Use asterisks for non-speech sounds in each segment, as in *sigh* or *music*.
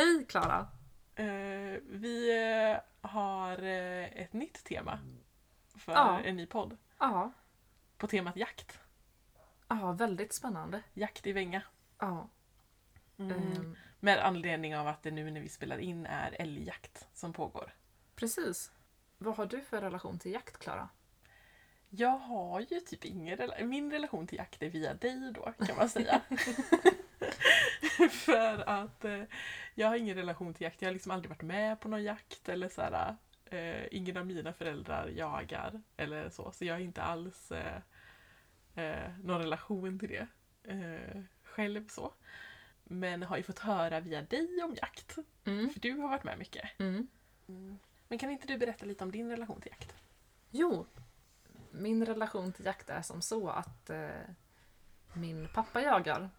Hej Klara! Eh, vi eh, har eh, ett nytt tema för Ja. en ny podd. Ja, På temat jakt. ja väldigt spännande. Jakt i Vänga. Ja. Mm. ehm, Med anledning av att det nu när vi spelar in är älgjakt som pågår. precis. Vad har du för relation till jakt, Klara? Jag har ju typ ingen relation. Min relation till jakt är via dig då kan man säga. *laughs* *laughs* för att eh, jag har ingen relation till jakt. Jag har liksom aldrig varit med på någon jakt eller så här. Eh, ingen av mina föräldrar jagar eller så. Så jag har inte alls eh, eh, någon relation till det eh, själv så. Men har ju fått höra via dig om jakt. Mm. För du har varit med mycket. Mm. Men kan inte du berätta lite om din relation till jakt? Jo, min relation till jakt är som så att eh, min pappa jagar.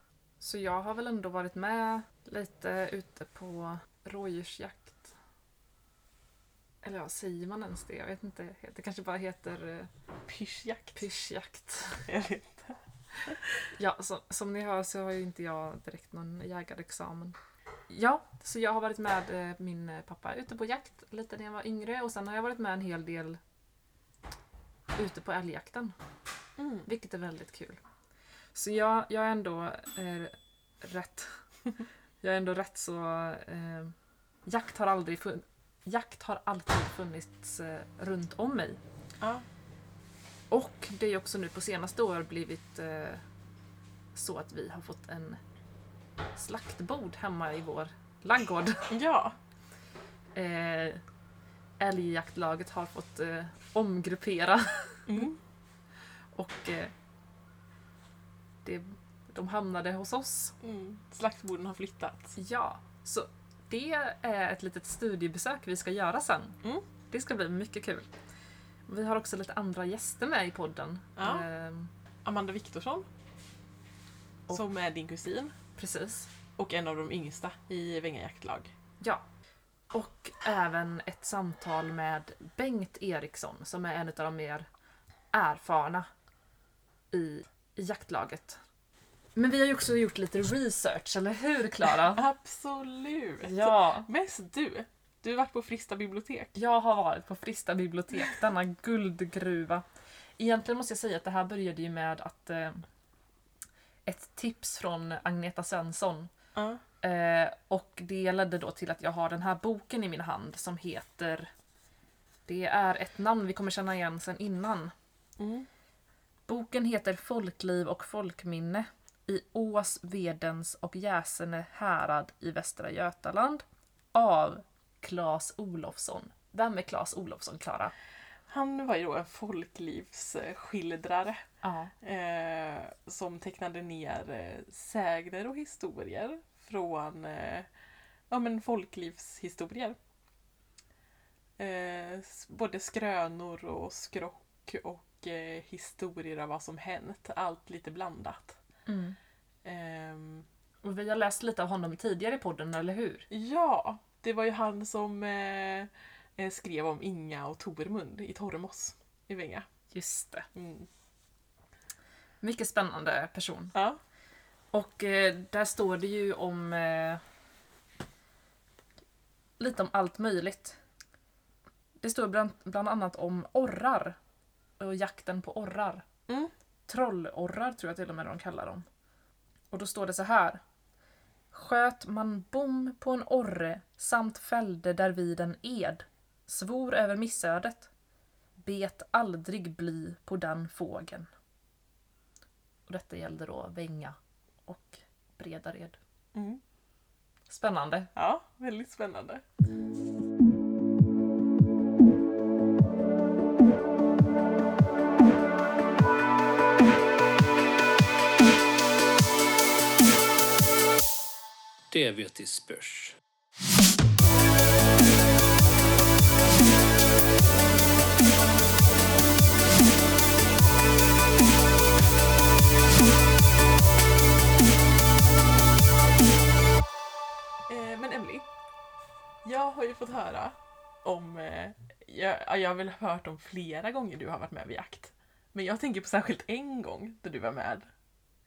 Så jag har väl ändå varit med lite ute på rådjursjakt. Eller ja, säger man ens det? Jag vet inte. Det kanske bara heter eh, Pyschjakt? pyschjakt. *laughs* Jag vet inte. Ja, så, som ni hör så har ju inte jag direkt någon jägarexamen. Ja, så jag har varit med eh, min pappa ute på jakt lite när jag var yngre och sen har jag varit med en hel del ute på älgjakten, Mm. vilket är väldigt kul. Så jag, jag är ändå eh, rätt... *laughs* Jag är ändå rätt så... Eh, jakt har aldrig fun- Jakt har alltid funnits eh, runt om mig. Ja. Och det är också nu på senaste år blivit eh, så att vi har fått en slaktbord hemma i vår laggård. *laughs* ja. Eh, älgjaktlaget har fått eh, omgruppera Mm. *laughs* och eh, det, de hamnade hos oss. Mm. Slaktborden har flyttat. Ja, så det är ett litet studiebesök vi ska göra sen. Mm. Det ska bli mycket kul. Vi har också lite andra gäster med i podden. Ja. Eh, Amanda Viktorsson. Och- Som är din kusin. precis. Och en av de yngsta i Vänga jaktlag. Ja. Och även ett samtal med Bengt Eriksson som är en av de mer erfarna i jaktlaget. Men vi har ju också gjort lite research, eller hur Klara? *laughs* Absolut! Ja, Mest du. Du har varit på Frista bibliotek. jag har varit på Frista bibliotek, denna guldgruva. Egentligen måste jag säga att det här började ju med att eh, ett tips från Agneta Svensson Ja. Eh, och det ledde då till att jag har den här boken i min hand som heter... Det är ett namn vi kommer känna igen sen innan. Mm. Boken heter Folkliv och folkminne i Ås, Vedens och Jäsene härad i Västra Götaland av Claes Olofsson. Vem är Claes Olofsson, Klara? Han var ju då en folklivsskildrare eh, som tecknade ner eh, sägner och historier från eh, ja, men folklivshistorier. Eh, både skrönor och skrock och eh, historier av vad som hänt. Allt lite blandat. Mm. Ehm, Och vi har läst lite av honom tidigare i podden, eller hur? ja, det var ju han som eh, eh, skrev om Inga och Tormund i Tormos i Vänga. Just det. Mm. Mycket spännande person. Ja. Och eh, där står det ju om eh, lite om allt möjligt. Det står bland, bland annat om orrar och jakten på orrar. Mm. Trollorrar tror jag till och med de kallar dem. Och då står det så här. Sköt man bom på en orre samt fällde därvid en ed, svor över missödet, bet aldrig bly på den fågeln. Och detta gällde då Vänga och Bredared. Mm. Spännande. Ja, väldigt spännande. Det vet i spörs. Eh, men Emily, jag har ju fått höra om, eh, jag, jag har väl hört om flera gånger du har varit med vid jakt. Men jag tänker på särskilt en gång då du var med.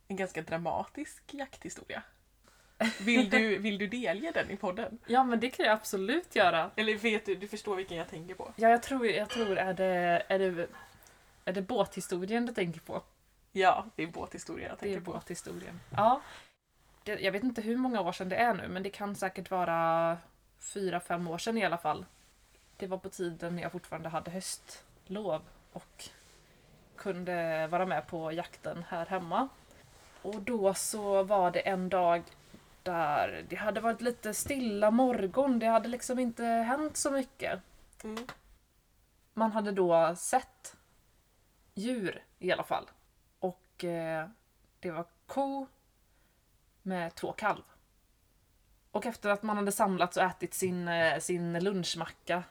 En ganska dramatisk jakthistoria. Vill du, vill du delge den i podden? Ja, men det kan jag absolut göra. Eller vet du, du förstår vilken jag tänker på? Ja, jag tror, jag tror är det, är det, är det båthistorien du tänker på? Ja, det är båthistorien jag Det är tänker på. båthistorien. Ja. Det, jag vet inte hur många år sedan det är nu, men det kan säkert vara fyra, fem år sedan i alla fall. Det var på tiden när jag fortfarande hade höstlov och kunde vara med på jakten här hemma. Och då så var det en dag där det hade varit lite stilla morgon. Det hade liksom inte hänt så mycket. Mm. Man hade då sett djur i alla fall. Och eh, det var ko med två kalv. Och efter att man hade samlats och ätit sin, eh, sin lunchmacka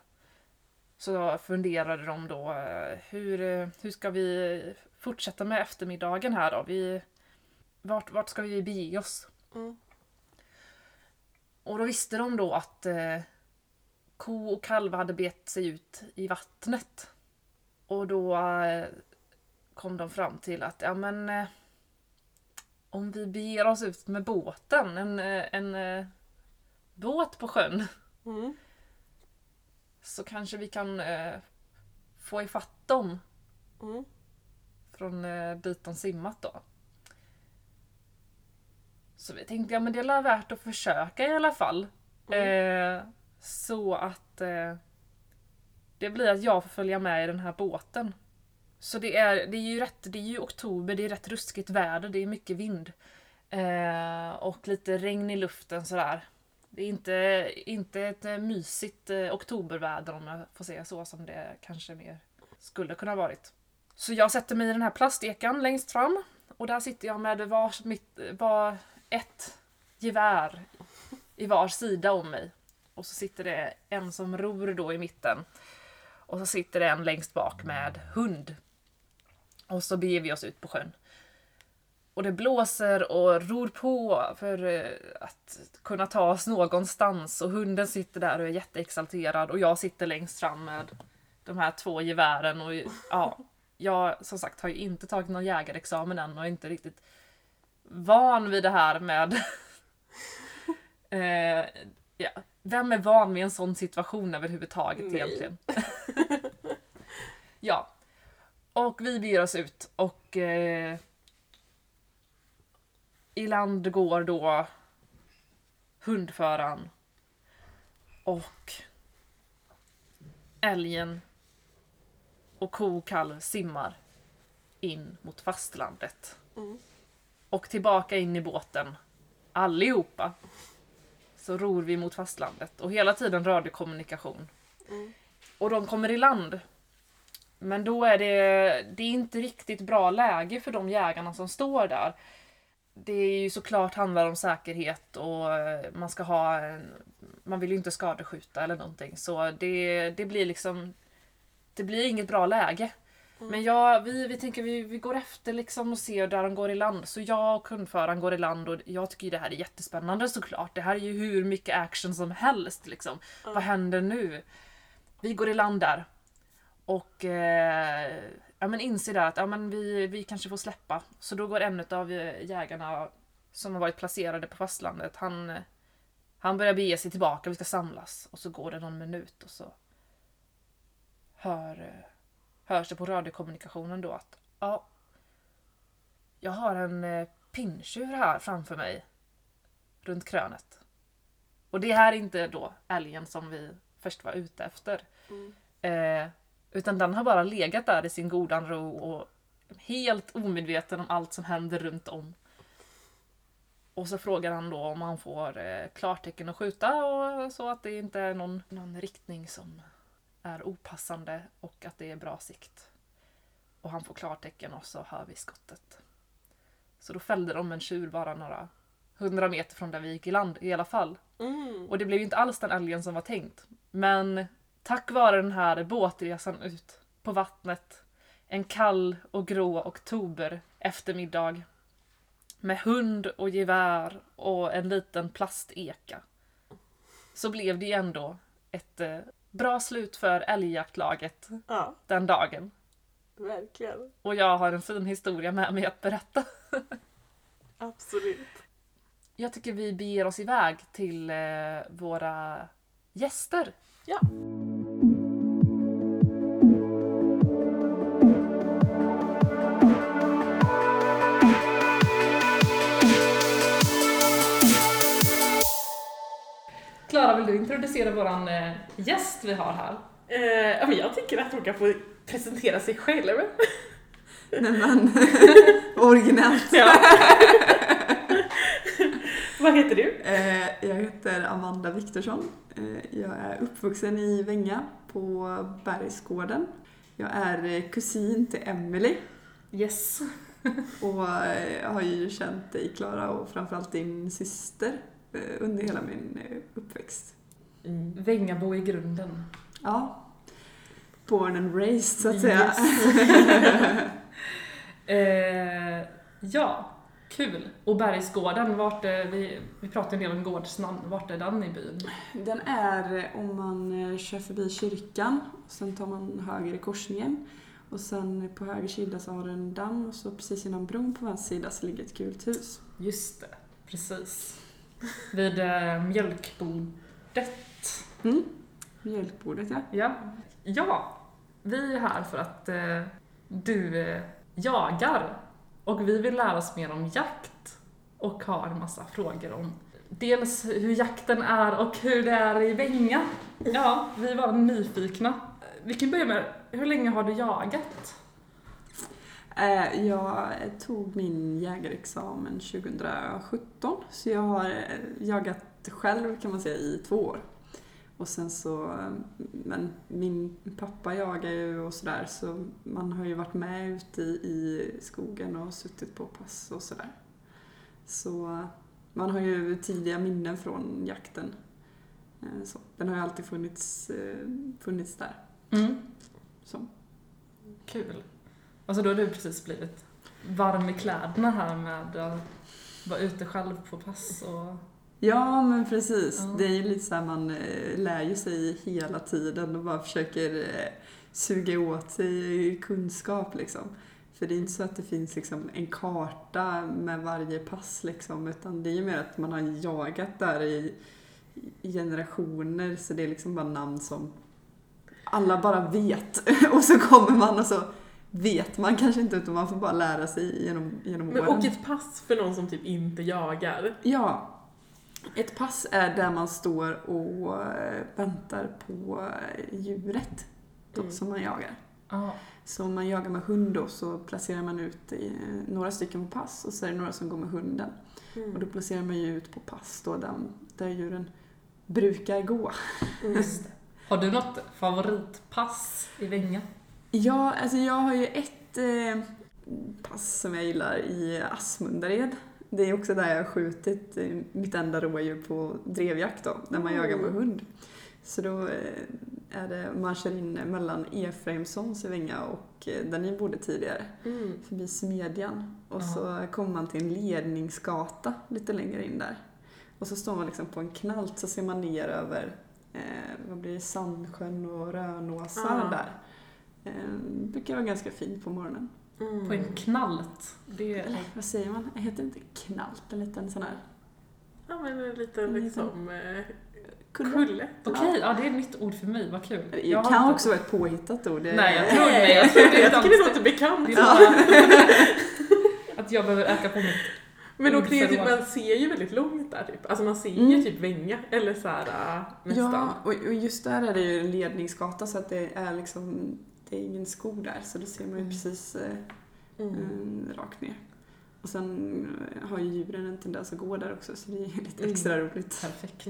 så funderade de då eh, hur, eh, hur ska vi fortsätta med eftermiddagen här då? Vi, vart, vart ska vi bege oss? Mm. Och då visste de då att eh, ko och kalv hade bet sig ut i vattnet. Och då eh, kom de fram till att ja men eh, om vi beger oss ut med båten, en, eh, en eh, båt på sjön, Mm. så kanske vi kan eh, få ifatt dem Mm. från dit de simmat då. Så vi tänkte, ja men det är värt att försöka i alla fall. Mm. Eh, så att eh, det blir att jag får följa med i den här båten. Så det är, det är ju rätt, det är ju oktober, det är rätt ruskigt väder, det är mycket vind. Eh, och lite regn i luften sådär. Det är inte, inte ett eh, mysigt eh, oktoberväder om jag får säga så som det kanske mer skulle kunna varit. Så jag sätter mig i den här plastekan längst fram och där sitter jag med var, mitt, var ett gevär i var sida om mig. Och så sitter det en som ror då i mitten. Och så sitter det en längst bak med hund. Och så beger vi oss ut på sjön. Och det blåser och ror på för eh, att kunna ta oss någonstans. Och hunden sitter där och är jätteexalterad och jag sitter längst fram med de här två gevären. Och ja, jag som sagt har ju inte tagit någon jägarexamen än och inte riktigt van vid det här med *laughs* eh, ja. Vem är van vid en sån situation överhuvudtaget Nej. egentligen? *laughs* *laughs* ja. Och vi beger oss ut och eh, i land går då hundföraren och älgen och ko och kalv simmar in mot fastlandet. Mm. Och tillbaka in i båten. Allihopa. Så ror vi mot fastlandet. Och hela tiden radiokommunikation. Mm. Och de kommer i land. Men då är det, det är inte riktigt bra läge för de jägarna som står där. Det är ju såklart handlar om säkerhet och eh, man ska ha en, Man vill ju inte skadeskjuta eller någonting så det, det blir liksom Det blir inget bra läge. Men jag, vi, vi tänker vi, vi går efter liksom och ser där de går i land. Så jag och kundföraren går i land och jag tycker det här är jättespännande såklart. Det här är ju hur mycket action som helst liksom. Vad händer nu? Vi går i land där. Och eh, ja, men inser där att ja, men vi, vi kanske får släppa. Så då går en av jägarna som har varit placerade på fastlandet, han, eh, han börjar bege sig tillbaka, vi ska samlas. Och så går det någon minut och så hör, eh, hörs det på radiokommunikationen då att ja, jag har en eh, pinntjur här framför mig runt krönet. Och det här är inte då älgen som vi först var ute efter. Mm. Eh, utan den har bara legat där i sin godan ro och helt omedveten om allt som händer runt om. Och så frågar han då om han får eh, klartecken att skjuta och så att det inte är någon, någon riktning som är opassande och att det är bra sikt. Och han får klartecken och så hör vi skottet. Så då fällde de en tjur bara några hundra meter från där vi gick i land i alla fall. Mm. Och det blev ju inte alls den älgen som var tänkt. Men tack vare den här båtresan ut på vattnet en kall och grå oktober eftermiddag med hund och gevär och en liten plasteka så blev det ju ändå ett eh, bra slut för älgjaktlaget Ja, den dagen. verkligen. Och jag har en fin historia med mig att berätta. *laughs* Absolut. Jag tycker vi beger oss iväg till eh, våra gäster. Ja. Klara, vill du introducera våran eh, gäst vi har här? Eh, men jag tycker att hon kan få presentera sig själv. *laughs* Nej men, *laughs* originellt. Ja. *laughs* Vad heter du? Eh, Jag heter Amanda Viktorsson. Eh, Jag är uppvuxen i Vänga på Bergsgården. Jag är eh, kusin till Emily Yes. och eh, jag har ju känt dig Klara och framförallt din syster eh, under hela min eh, uppväxt. Vängabo i grunden. Ja, born and raised så att säga. *laughs* Eh, ja, kul. Och Bergsgården, vart är, vi, vi pratade en del om gårdsnamn. Vart är den i byn? Den är eh, om man eh, kör förbi kyrkan, sen tar man höger i korsningen och sen på höger sida så har du en damm och så precis innan bron på vänster sida så ligger ett gult hus. Just det, precis. Vid eh, mjölkbordet. Mm. Mjölkbordet ja. Ja. ja, vi är här för att eh, du eh, jagar och vi vill lära oss mer om jakt och har en massa frågor om dels hur jakten är och hur det är i Vänga. Ja, vi var nyfikna. Vi kan börja med, hur länge har du jagat? Eh, Jag tog min jägarexamen 2017 så jag har eh, jagat själv kan man säga i två år. Och sen så, eh, men min pappa jagar ju och sådär så man har ju varit med ute i, i skogen och suttit på pass och sådär. Så man har ju tidiga minnen från jakten. Så, den har ju alltid funnits, funnits där. Mm. Så. Kul. Alltså då har du precis blivit varm i kläderna här med att vara ute själv på pass och... Ja, men precis. Ja. Det är ju lite så här man eh, lär ju sig hela tiden och bara försöker eh, suga åt sig kunskap liksom. För det är inte så att det finns liksom en karta med varje pass liksom, utan det är ju mer att man har jagat där i i generationer så det är liksom bara namn som alla bara vet. *laughs* Och så kommer man och så vet man kanske inte utan man får bara lära sig genom, genom Men, åren. och ett pass för någon som typ inte jagar. Ja. Ett pass är där man står och eh, väntar på eh, djuret då, Mm. som man jagar. Ja. Så om man jagar med hund då så placerar man ut eh, några stycken på pass och så är det några som går med hunden. Mm. Och då placerar man ju ut på pass då där, där djuren brukar gå. Just det. Har du något favoritpass i Vänga? Ja, alltså jag har ju ett eh, pass som jag gillar i Asmundared. Det är också där jag har skjutit eh, mitt enda rådjur på drevjakt då, när man Mm. jagar med hund. Så då eh, är det, man kör in mellan Efraimssons Vänga och eh, där ni bodde tidigare, Mm. förbi Smedjan. Och Ja. så kommer man till en ledningsgata lite längre in där. Och så står man liksom på en knalt så ser man ner över eh, vad blir det, Sandsjön och Rönåsar där. Eh, brukar vara ganska fint på morgonen. Mm. På en knalt? Det är... Eller vad säger man? Heter det inte knalt? En liten sån här Ja men en liten En liten- liksom eh, kulle? kulle. Okej, ja det är ett nytt ord för mig, vad kul. Det Jag har kan också vara ett påhittat ord. Det- Nej, jag tror det. Jag tror det är Jag tycker det låter bekant. Det Ja. *laughs* att jag behöver öka på mitt... Men och det är typ, man ser ju väldigt långt där typ. Alltså man ser ju Mm. typ Vänga eller såhär äh, nästan. Ja, och, och just där är det ju en ledningsgata så att det är liksom det är ingen skog där så då ser man ju Mm. precis eh, Mm. rakt ner. Och sen eh, har ju djuren en tendens att gå där också så det är *laughs* lite Mm. extra roligt. Perfekt.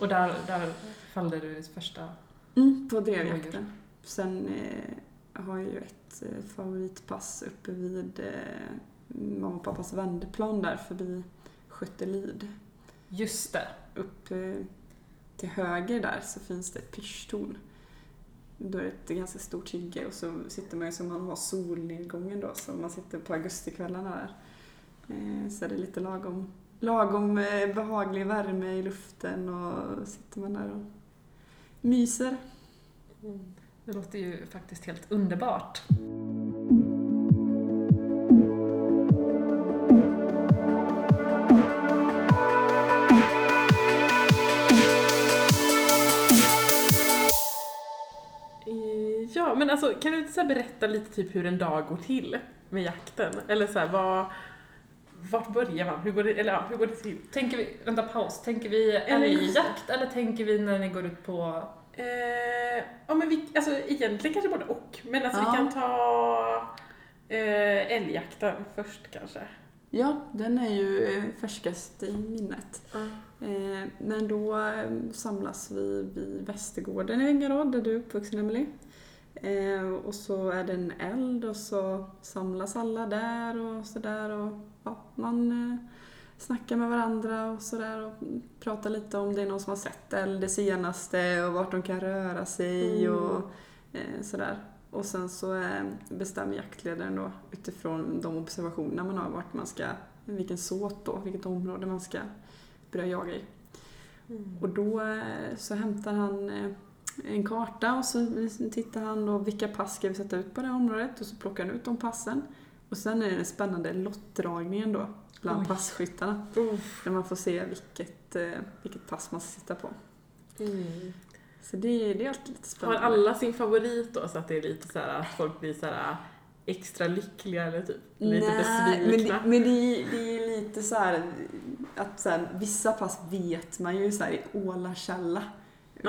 Och där, där fällde du första... Mm, på drevjakten. Sen eh, har jag ju ett eh, favoritpass uppe vid eh, mamma och pappas vändplan där förbi Sköttelid. Just det. Upp eh, till höger där så finns det ett pyrschtorn. Då är det ett ganska stort hygge och så sitter man ju som man har solnedgången då så man sitter på augustikvällarna där. Eh, så är det lite lagom, lagom eh, behaglig värme i luften och sitter man där och myser. Mm. Det låter ju faktiskt helt underbart. Alltså kan du inte så här berätta lite typ hur en dag går till med jakten? Eller så här, vad... Vart börjar man? Hur går det, eller ja, hur går det till? Tänker vi, vänta paus, tänker vi älgjakt eller tänker vi när ni går ut på... Eh, ja men vi, alltså egentligen kanske både och. Men alltså Ja. vi kan ta eh, älgjakten först kanske. Ja, den är ju eh, färskast i minnet. Eh, Men då eh, samlas vi vid Västergården i Ängarad, där du är uppvuxen Emelie. Eh, Och så är det en eld och så samlas alla där och sådär och ja, man eh, snackar med varandra och sådär och pratar lite om det är någon som har sett eld det senaste och vart de kan röra sig Mm. och eh, sådär. Och sen så eh, bestämmer jaktledaren då utifrån de observationer man har vart man ska, vilken såt då, vilket område man ska börja jaga i. Och då eh, så hämtar han en karta och så tittar han då vilka pass ska vi sätta ut på det här området och så plockar han ut de passen. Och sen är det den spännande lottdragningen då bland Oj. passkyttarna. Uff. Där man får se vilket, eh, vilket pass man ska sitta på. Mm. Så det, det är alltid lite Har spännande. alla sin favorit då så att det är lite så här att folk blir så här extra lyckliga eller typ lite Nej, men, besvikna? det, men det, är, det är lite så här att så här, vissa pass vet man ju så här i Ålakälla. Uppe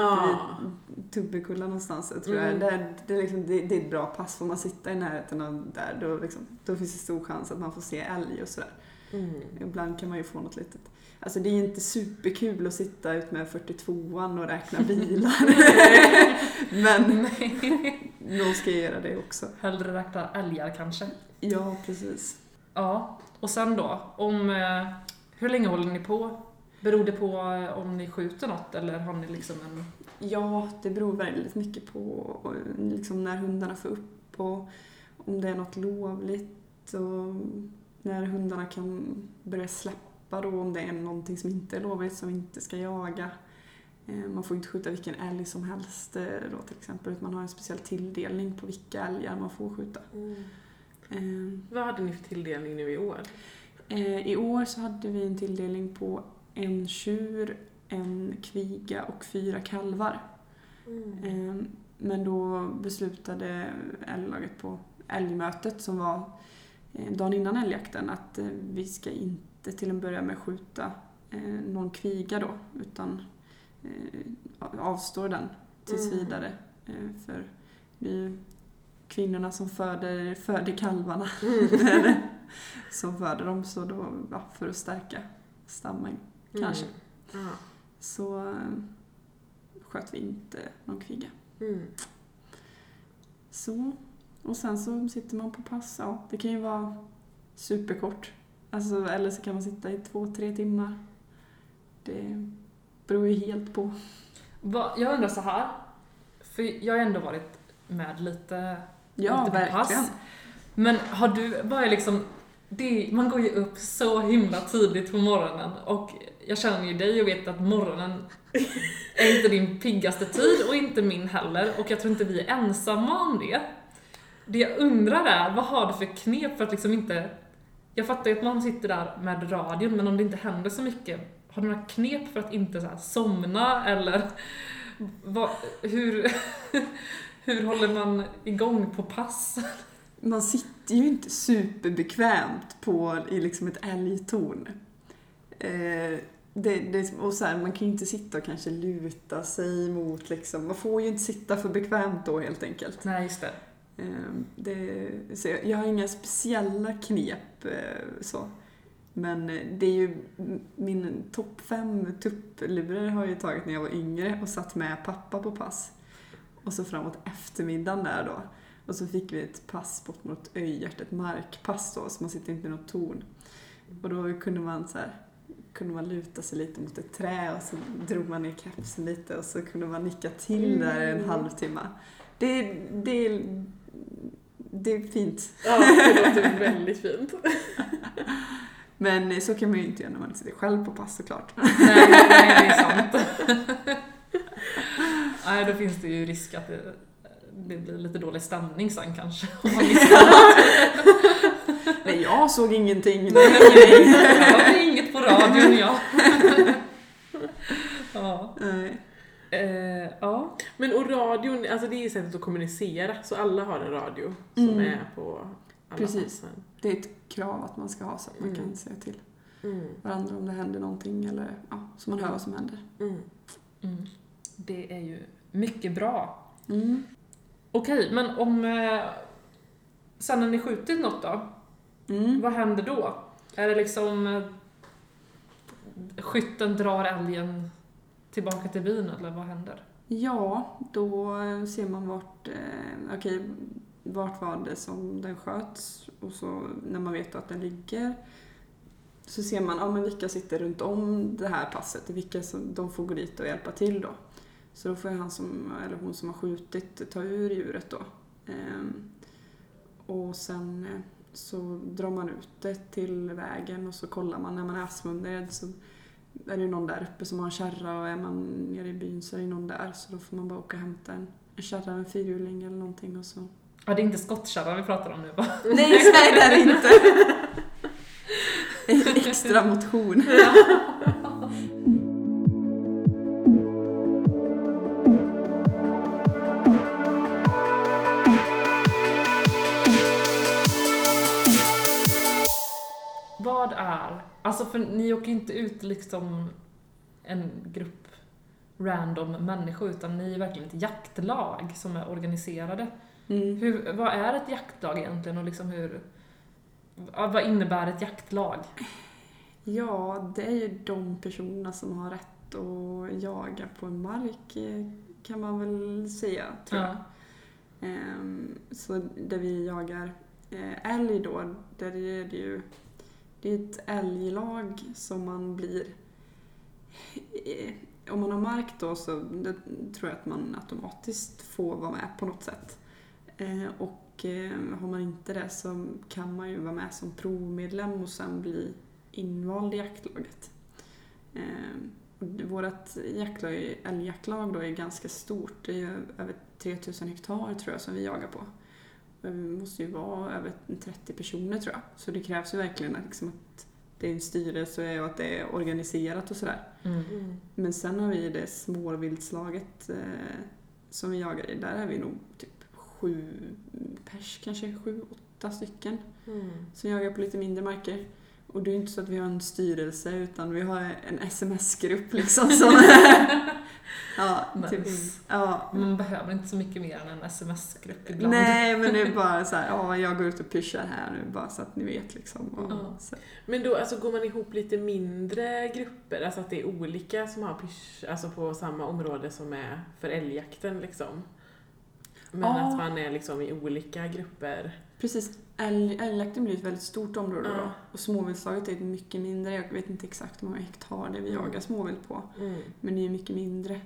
vid Tubbekulla någonstans jag tror Mm. jag. Det, det, är liksom, det, det är ett bra pass. Får man sitta i närheten av där då, liksom, då finns det stor chans att man får se älg och sådär. Mm. Ibland kan man ju få något litet. Alltså det är inte superkul att sitta ut med 42an och räkna *laughs* bilar. *laughs* Men någon ska göra det också. Hellre räkna älgar kanske? Ja, precis. Ja, och sen då? Om... eh, Hur länge håller ni på? Beror det på eh, om ni skjuter något eller har ni liksom en... Ja, det beror väldigt mycket på eh, liksom när hundarna får upp och om det är något lovligt och när hundarna kan börja släppa då om det är någonting som inte är lovligt som inte ska jaga. Eh, Man får inte skjuta vilken älg som helst då till exempel utan man har en speciell tilldelning på vilka älgar man får skjuta. Mm. Eh, Vad hade ni för tilldelning nu i år? I år så hade vi en tilldelning på en tjur, en kviga och fyra kalvar. Eh, Men då beslutade älglaget på älgmötet som var eh, dagen innan älgjakten att eh, vi ska inte till en början med skjuta eh, någon kviga då utan avstår den tills Mm. vidare. För det är ju kvinnorna som föder, föder kalvarna *laughs* som föder dem så då, ja, för att stärka stammen kanske. Mm. så eh, sköt vi inte någon kviga. Mm. Så, och sen så sitter man på pass. Ja, det kan ju vara superkort. Alltså, eller så kan man sitta i två, tre timmar. Det beror ju helt på. Va, jag undrar så här. För jag har ändå varit med lite, Ja, lite på verkligen. pass. Men har du, vad är liksom, det, man går ju upp så himla tidigt på morgonen och jag känner ju dig och vet att morgonen är inte din piggaste tid och inte min heller och jag tror inte vi är ensamma om det. Det jag undrar är, vad har du för knep för att liksom inte... Jag fattar ju att man sitter där med radion men om det inte händer så mycket, har du några knep för att inte så här somna eller vad, hur, *laughs* hur håller man igång på pass? Man sitter ju inte superbekvämt på, i liksom ett älgtorn. Eh, det, det, och så här, man kan ju inte sitta och kanske luta sig mot liksom, man får ju inte sitta för bekvämt då helt enkelt. Nej, just det. Eh, det, så jag, jag har inga speciella knep eh, så. Men eh, det är ju min topp fem tupplurar har jag ju tagit när jag var yngre och satt med pappa på pass. Och så framåt eftermiddagen där då. Och så fick vi ett pass bort mot Öjert, ett markpass då, så man sitter inte i något torn. Och då kunde man så här, kunde man luta sig lite mot ett trä och så drog man ner kepsen lite och så kunde man nicka till där en Mm. halvtimme. Det, det, det är fint. Ja, det låter *laughs* väldigt fint. Men så kan man ju inte göra när man sitter själv på pass såklart. Nej, nej, det är sant. *laughs* nej, då finns det ju risk att det, det blir lite dålig stämning sen kanske. *laughs* Om man. *laughs* Nej, jag såg ingenting. Nej, jag hörde inget på radion, ja. *laughs* Ja. Nej. Eh, ja. Men och radion, alltså det är ju sättet att kommunicera, så alla har en radio som Mm. är på alla Precis. passen. Det är ett krav att man ska ha så att man Mm. kan säga till Mm. varandra om det händer någonting eller ja, så man hör vad som händer. Mm. Mm. Det är ju mycket bra. Mm. Okej, men om... Eh, sen när ni skjutit något då? Mm. Vad händer då? Är det liksom... Eh, skytten drar älgen tillbaka till byn eller vad händer? Ja, då ser man vart, eh, okej, vart var det som den sköts och så när man vet att den ligger så ser man ja, men vilka sitter runt om det här passet, vilka som, de får gå dit och hjälpa till då. Så då får han som, eller hon som har skjutit ta ur djuret då. Ehm, och sen eh, så drar man ut det till vägen och så kollar man när man är Asmundred så är det någon där uppe som har en kärra och är man nere i byn så är det någon där så då får man bara åka och hämta en, en kärra, en fyrhjuling eller någonting och så. Ja, det är inte skottkärran vi pratar om nu va? *laughs* Nej, nej det är det inte! *laughs* Extra motion. Vad Alltså för ni åker inte ut liksom en grupp random människor utan ni är verkligen ett jaktlag som är organiserade. Mm. Hur, vad är ett jaktlag egentligen och liksom hur... ja, Vad innebär ett jaktlag? Ja, det är ju de personerna som har rätt att jaga på en mark kan man väl säga, tror jag. Ehm, Så där vi jagar eh, älg då, där är det ju det är ett älglag som man blir... Eh, om man har mark då så det, tror jag att man automatiskt får vara med på något sätt. Eh, och eh, har man inte det så kan man ju vara med som provmedlem och sen bli invald i jaktlaget. Vårt jaktlag, älgjaktlag då är ganska stort. Det är över 3000 hektar tror jag som vi jagar på. Vi måste ju vara över 30 personer tror jag. Så det krävs ju verkligen att, liksom att det är en styrelse och att det är organiserat och sådär. Mm. Mm. Men sen har vi det småviltslaget eh, som vi jagar i. Där är vi nog typ sju pers, kanske sju, åtta stycken Mm. som jagar på lite mindre marker. Och det är inte så att vi har en styrelse utan vi har en sms-grupp liksom som... *laughs* ja, typ, ja. Man behöver inte så mycket mer än en sms-grupp ibland. Nej, men det är bara så här, ja, jag går ut och pyschar här nu bara så att ni vet liksom. Och, Ja. Men då alltså, går man ihop lite mindre grupper, alltså att det är olika som har pysch, alltså på samma område som är för älgjakten liksom? Men Ja. att man är liksom i olika grupper. Precis, älg, älgjakten blir ett väldigt stort område Ja. då. Och småviltslaget är ett mycket mindre, jag vet inte exakt hur många hektar det vi Mm. jagar småvilt på. Mm. Men det är mycket mindre.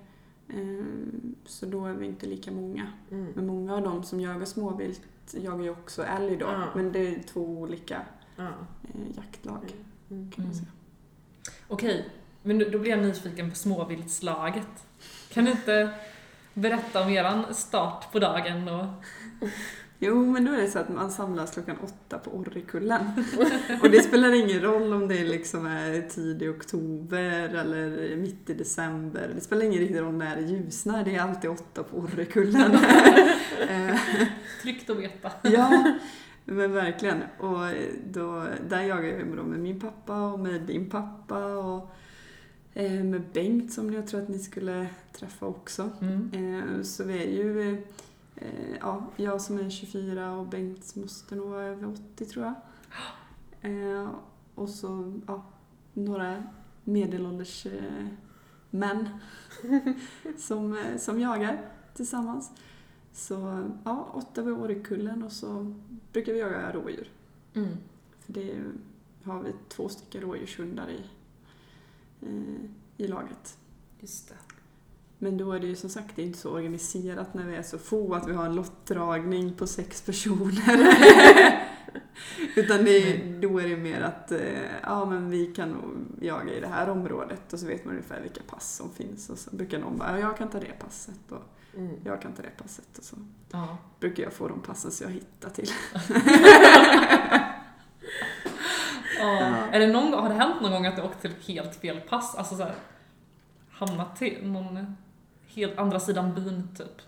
Ehm, Så då är vi inte lika många. Mm. Men många av dem som jagar småvilt jagar ju också älg då. Men det är två olika Ja. eh, jaktlag Mm. kan man Mm. säga. Okej, men då då blir jag nyfiken på småviltslaget. Kan du inte berätta om eran start på dagen och... Jo, men då är det så att man samlas klockan åtta på Orrekullen. Och det spelar ingen roll om det liksom är tidig oktober eller mitt i december. Det spelar ingen riktig roll när det ljusnar, det är alltid åtta på Orrekullen. *laughs* Eh, Tryggt att veta. ja, men verkligen. Och då, där jagar jag med, med min pappa och med din pappa och eh, med Bengt som jag tror att ni skulle träffa också. Mm. Eh, Så vi är ju, eh, ja, jag som är 24 och Bengt måste nog vara över 80 tror jag. Eh, Och så, ja, några medelålders eh, män *laughs* som, eh, som jagar tillsammans. Så ja, åtta vid Årekullen och så brukar vi jaga rådjur. Mm. För det är har vi två stycken rådjurshundar i, eh, i laget. Just det. Men då är det ju som sagt det är inte så organiserat när vi är så få att vi har en lottdragning på sex personer. *laughs* Utan det är, då är det mer att eh, ja, men vi kan nog jaga i det här området och så vet man ungefär vilka pass som finns och så brukar någon bara ja, jag kan ta det passet och Mm. jag kan ta det passet och så Ja. brukar jag få de passen så jag hittar till. *laughs* Ja. Är det någon, har det hänt någon gång att du åkt till helt fel pass? Alltså så här, hamnat till någon helt andra sidan byn typ?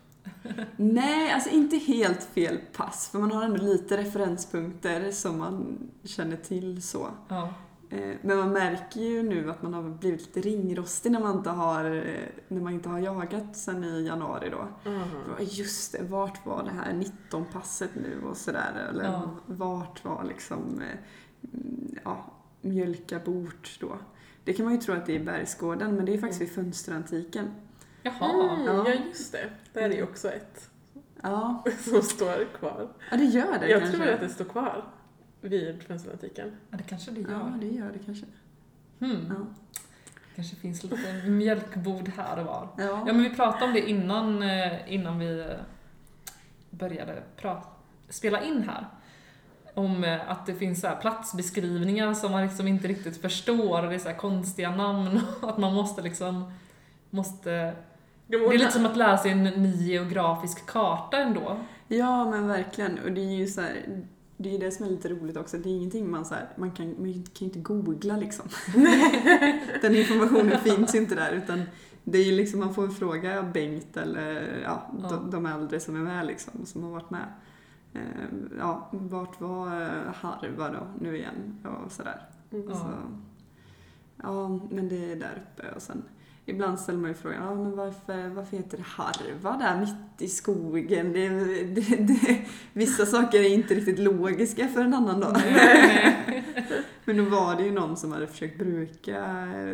Nej, alltså inte helt fel pass, för man har ändå lite referenspunkter som man känner till så. Ja. Eh, Men man märker ju nu att man har blivit lite ringrostig när man inte har, eh, när man inte har jagat sen i januari då. Mm. Just det, vart var det här 19-passet nu och sådär? Eller Ja. vart var liksom, eh, mm, ja, mjölka bort då? Det kan man ju tro att det är i Bergsgården, men det är faktiskt vid Fönsterantiken. Jaha. Mm, Ja. ja, just det. Där är ju också ett Ja, *laughs* som står kvar. ja det gör det Jag kanske. tror att det står kvar vid fönsterantiken. Ja, det kanske det Ja, gör. det gör det kanske. Hmm. Ja. kanske finns lite mjölkbord här och var. Ja. Ja, men vi pratade om det innan, eh, innan vi eh, började pra- spela in här. Om eh, att det finns så här platsbeskrivningar som man liksom inte riktigt förstår och det är så här konstiga namn *laughs* och att man måste liksom måste... Det är lite som att lära sig en ny geografisk karta ändå. Ja, men verkligen. Och det är ju så här, det är det som är lite roligt också. Det är ingenting man så här, man kan, man kan ju inte googla liksom. *laughs* Den informationen finns ju inte där utan det är ju liksom, man får fråga Bengt eller ja, Ja. De, de äldre som är med liksom, som har varit med. Eh, Ja, vart var eh, Harva då nu igen och sådär. Mm. Ja. Så, ja, men det är där uppe och sen Ibland ställer man ju frågan, ja, men varför, varför heter det harva där mitt i skogen? Det, det, det, vissa saker är inte riktigt logiska för en annan dag. *laughs* Men då var det ju någon som hade försökt bruka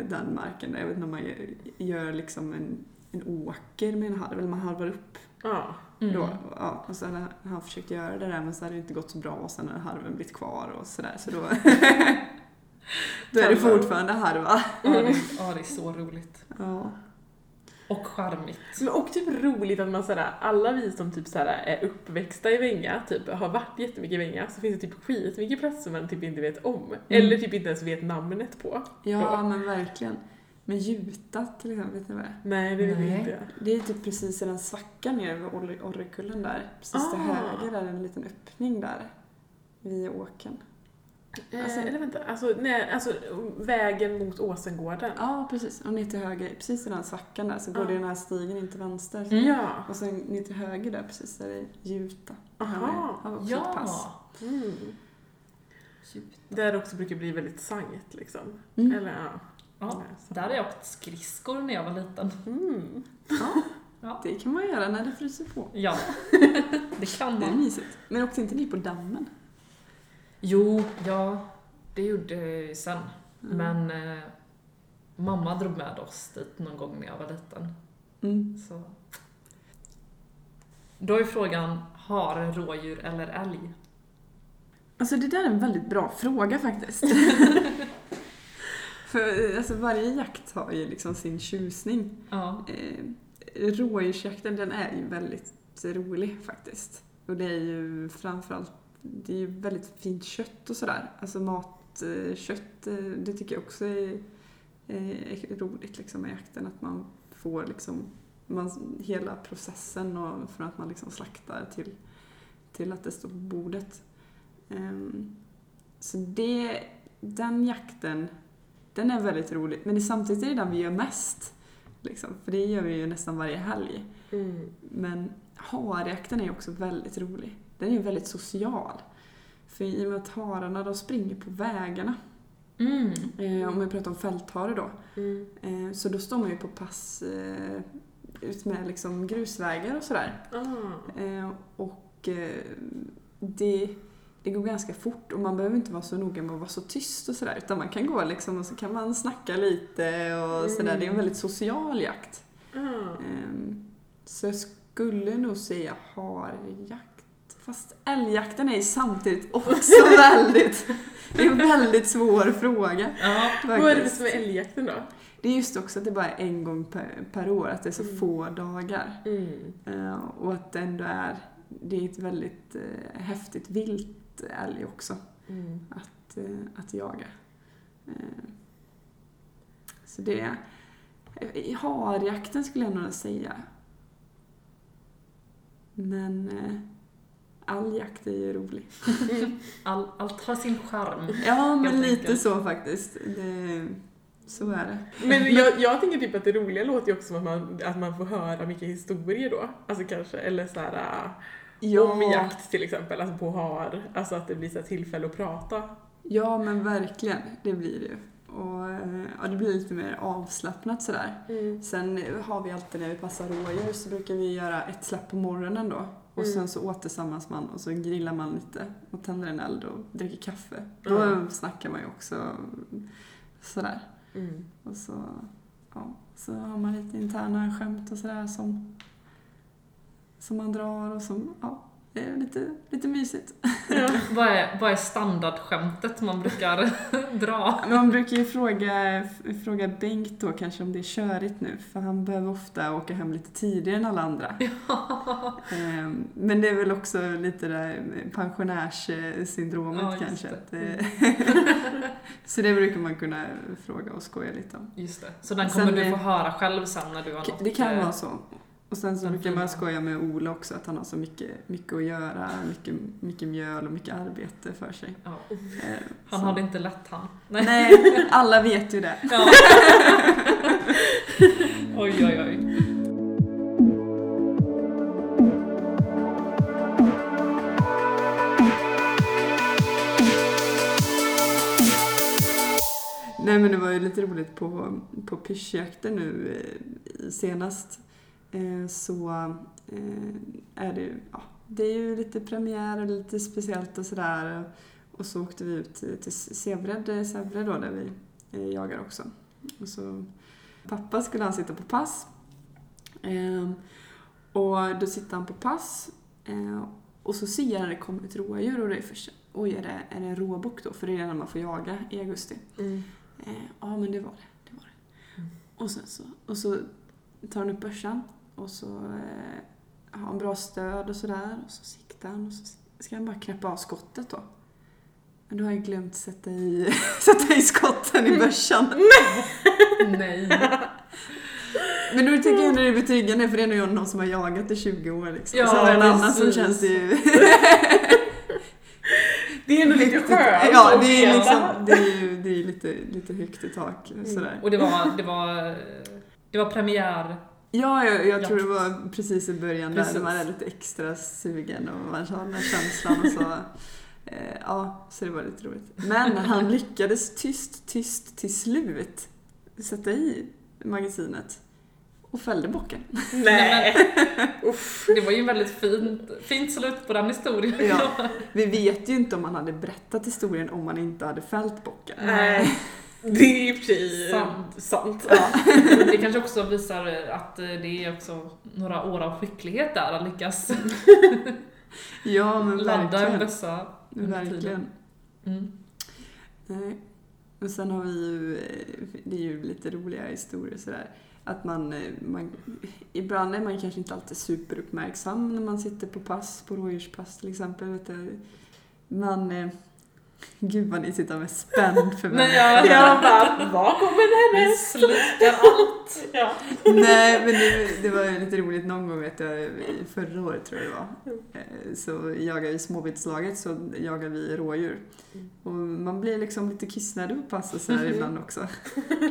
den marken. Jag vet inte om man gör, gör liksom en, en åker med en harv, eller man harvar upp Ja. Mm. då. Ja, och så hade han försökt göra det där men så hade det inte gått så bra och sen hade harven blivit kvar och sådär. Så då, *laughs* då är det fortfarande harva. Ja, det, är- ja, det är så roligt. Ja. Och charmigt. Men och typ roligt att man såhär, alla vi som typ såhär är uppväxta i Vänga, typ har varit jättemycket i Vänga, så finns det typ skitmycket platser man typ inte vet om. Eller typ inte ens vet namnet på. Ja, men verkligen. Men Juta till exempel, vet ni vad det är? Nej, det vet Nej. jag inte. Det är typ precis i den svackan ner vid Orre- Orrekullen där. Precis till Ah. höger är det en liten öppning där. Vid åken. Alltså, eller vänta, alltså, nej, alltså vägen mot Åsengården. Ja, precis. Och ner till höger, precis i den svackan där, så går Ah. det den här stigen in till vänster. Mm. Ja. Och sen ner till höger där precis, där är Juta. Det här Aha. vi också ett pass. Ja! Mm. Där det också brukar bli väldigt sangt liksom. Mm. Eller ja. ja. Där har jag åkt skridskor när jag var liten. Mm. Ja, *laughs* Ja. det kan man göra när det fryser på. Ja, *laughs* det kan Det är man. mysigt. Men åkte inte ni på dammen? Jo, ja, det gjorde jag sen. Mm. Men eh, mamma drog med oss dit någon gång när jag var liten. Mm. Så. Då är frågan, hare, rådjur eller älg? Alltså det där är en väldigt bra fråga faktiskt. *laughs* För alltså, varje jakt har ju liksom sin tjusning. Ja. Eh, rådjursjakten den är ju väldigt rolig faktiskt. Och det är ju framförallt, det är ju väldigt fint kött och sådär. Alltså matkött, eh, det tycker jag också är, är roligt liksom med jakten. Att man får liksom man, hela processen och från att man liksom slaktar till, till att det står på bordet. Ehm, så det, den jakten, den är väldigt rolig. Men det, samtidigt är det den vi gör mest. Liksom, för det gör vi ju nästan varje helg. Mm. Men harjakten är också väldigt rolig. Den är ju väldigt social. För i och med att hararna de springer på vägarna, Mm. eh, om jag pratar om fälthare då, Mm. eh, så då står man ju på pass eh, ut med liksom grusvägar och sådär. Eh, och eh, det, det går ganska fort och man behöver inte vara så noga med att vara så tyst och sådär utan man kan gå liksom och så kan man snacka lite och sådär. Det är en väldigt social jakt. Ah. Ehm, Så jag skulle nog säga harjakt. Fast älgjakten är ju samtidigt också *laughs* väldigt, det är en väldigt svår fråga. Ja. Vad är det som är älgjakten då? Det är just också att det bara är en gång per, per år, att det är så Mm. få dagar. Mm. Eh, och att det ändå är, det är ett väldigt eh, häftigt vilt älg också Mm. att, eh, att jaga. Så det, i harjakten skulle jag nog säga. Men all jakt är ju rolig. All, allt har sin charm. Ja, men lite enkelt. så faktiskt. Det, Så är det. Men jag, jag tänker typ att det roliga låter ju också som att man, att man får höra mycket historier då. Alltså kanske, eller såhär om jakt till exempel, alltså på har, alltså att det blir så här tillfälle att prata. Ja, men verkligen. Det blir det ju. Och eh, ja, det blir lite mer avslappnat sådär. Mm. Sen har vi alltid när vi passar rådjur så brukar vi göra ett släpp på morgonen då. Och Mm. sen så återsamlas man och så grillar man lite och tänder en eld och dricker kaffe. Då Mm. snackar man ju också sådär. Mm. Och så, ja, så har man lite interna skämt och sådär som, som man drar och som, ja, det är lite, lite mysigt. *laughs* Vad är, vad är standardskämtet man brukar *laughs* dra? Man brukar ju fråga, fråga Bengt då kanske om det är körigt nu, för han behöver ofta åka hem lite tidigare än alla andra. *laughs* Ehm, Men det är väl också lite det pensionärssyndromet Ja, kanske. det. Att det, så det brukar man kunna fråga och skoja lite om. Just det. Så den Sen kommer du är- få höra själv sen när du har något, Det kan eh, vara så. Och sen så brukar man skoja med Ola också, att han har så mycket, mycket att göra, mycket, mycket mjöl och mycket arbete för sig. Ja. Ehm, Han så- har det inte lätt han. Nej, *laughs* alla vet ju det. Ja. *laughs* oj, oj, oj. Nej men det var ju lite roligt på, på pyschjakten nu eh, senast. Eh, så eh, är det ju, ja, det är ju lite premiär och lite speciellt och sådär. Och så åkte vi ut till, till Sävred, Sävre då där vi eh, jagar också. Och så, pappa skulle han sitta på pass. Eh, och då sitter han på pass eh, och så ser han att det kommer ett rådjur och det är först Oj, är det, är det en råbock då? För det är när man får jaga i augusti. Mm. Eh, ja, men det var det. det, var det. Och, sen så, och så tar han upp börsan och så eh, har han bra stöd och sådär. Och så siktar han och så ska han bara knäppa av skottet då. Men då har jag glömt sätta i, *laughs* sätta i skotten i börsan. *laughs* Nej. Men då tycker jag ändå det är betryggande för det är nog någon som har jagat i 20 år liksom. Ja, så har en annan som känns det ju... *laughs* Det är ändå lite skönt Ja, det är, liksom, det är ju det är lite, lite högt i tak. Sådär. Och det var, det var, det var premiär. Ja, jag, jag Ja. tror det var precis i början där Precis. när man är lite extra sugen och man har den här känslan och så. Eh, ja, så det var lite roligt. Men han lyckades tyst, tyst till slut sätta i magasinet och fällde bocken. Nej. *laughs* Det var ju väldigt fint, fint slut på den historien. Ja. *laughs* Vi vet ju inte om han hade berättat historien om han inte hade fällt bocken. Nej. *laughs* Det är i och för sig Sant. sant. Ja, *laughs* Det kanske också visar att det är också några år av skicklighet där att lyckas *laughs* ja men ladda en bössa. Verkligen. Mm. Nej. Och sen har vi ju, det är ju lite roliga historier sådär. Att man, man, ibland är man kanske inte alltid superuppmärksam när man sitter på pass, på rådjurspass till exempel. Vet du. Man, eh, gud vad ni sitter med spänd *laughs* förväntan. Nej, jag, Jag bara, var kommer vi hennes? slukar allt. *laughs* Ja. Nej, men det, det var ju lite roligt någon gång vet jag, förra året tror jag det var. Eh, Så jagar vi småviltslaget så jagar vi rådjur. Och man blir liksom lite kissnödig på pass och sådär *laughs* ibland också.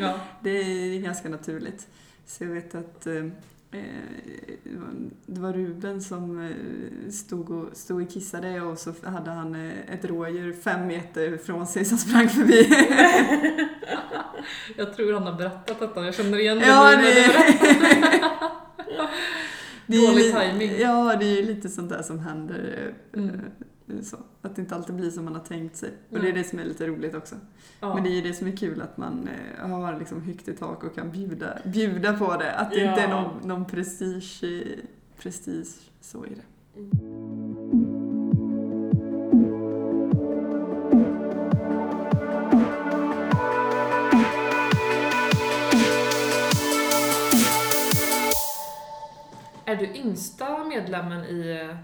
Ja. Det är ganska naturligt. Så jag vet att eh, det var- det var Ruben som eh, stod och, stod och kissade och så hade han eh, ett rådjur fem meter från sig som sprang förbi. *laughs* Jag tror han har berättat detta, jag känner igen ja, *laughs* det, är Dålig li- timing. Ja, det är ju lite sånt där som händer. eh, Mm. Så. Att det inte alltid blir som man har tänkt sig. Och Mm. det är det som är lite roligt också. Ja. Men det är ju det som är kul att man eh, har liksom högt i tak och kan bjuda, bjuda på det. Att det Ja. inte är någon, någon prestige, prestige så i det. Är du yngsta medlemmen i eh,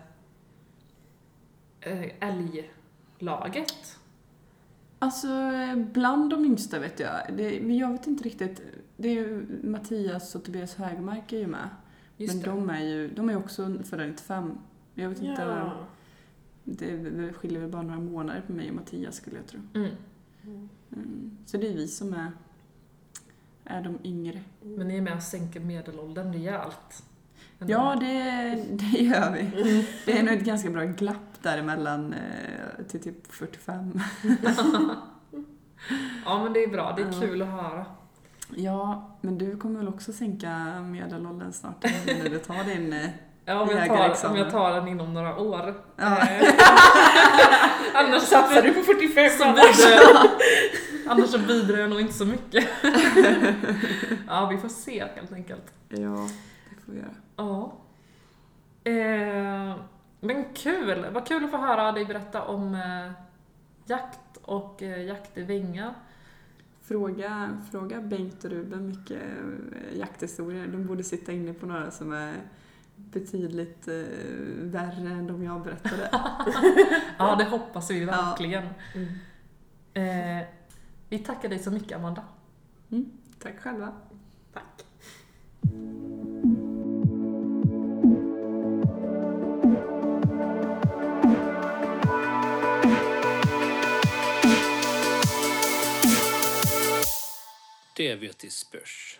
älglaget? Alltså eh, bland de yngsta vet jag, det, men jag vet inte riktigt. Det är ju Mattias och Tobias Högmark är ju med. Just men det. de är ju de är också födda 95. Jag vet inte, Ja. det skiljer väl bara några månader på mig och Mattias skulle jag tro. Mm. Mm. Så det är vi som är är de yngre. Men ni är med och sänker medelåldern rejält. Ja, det, det gör vi. Det är nog ett ganska bra glapp däremellan eh, till typ 45. ja, men det är bra. Det är kul att höra. Ja, men du kommer väl också sänka medelåldern snart när du tar din... eh, Ja, om jag, tar, om jag tar den inom några år. Ja. Eh, *laughs* Annars satsar du på 45 så annars. *laughs* Annars så bidrar jag nog inte så mycket. *laughs* ja, vi får se helt enkelt. Ja, det får vi göra. Ja. Eh, men kul! Vad kul att få höra dig berätta om eh, jakt och eh, jakt i Vänga. Fråga, fråga Bengt och Ruben mycket eh, jakthistorier. De borde sitta inne på några som är betydligt eh, värre än de jag berättade. *laughs* Ja, det hoppas vi Ja. verkligen. Eh, vi tackar dig så mycket, Amanda. Tack själva. Tack. Det vet i spörs.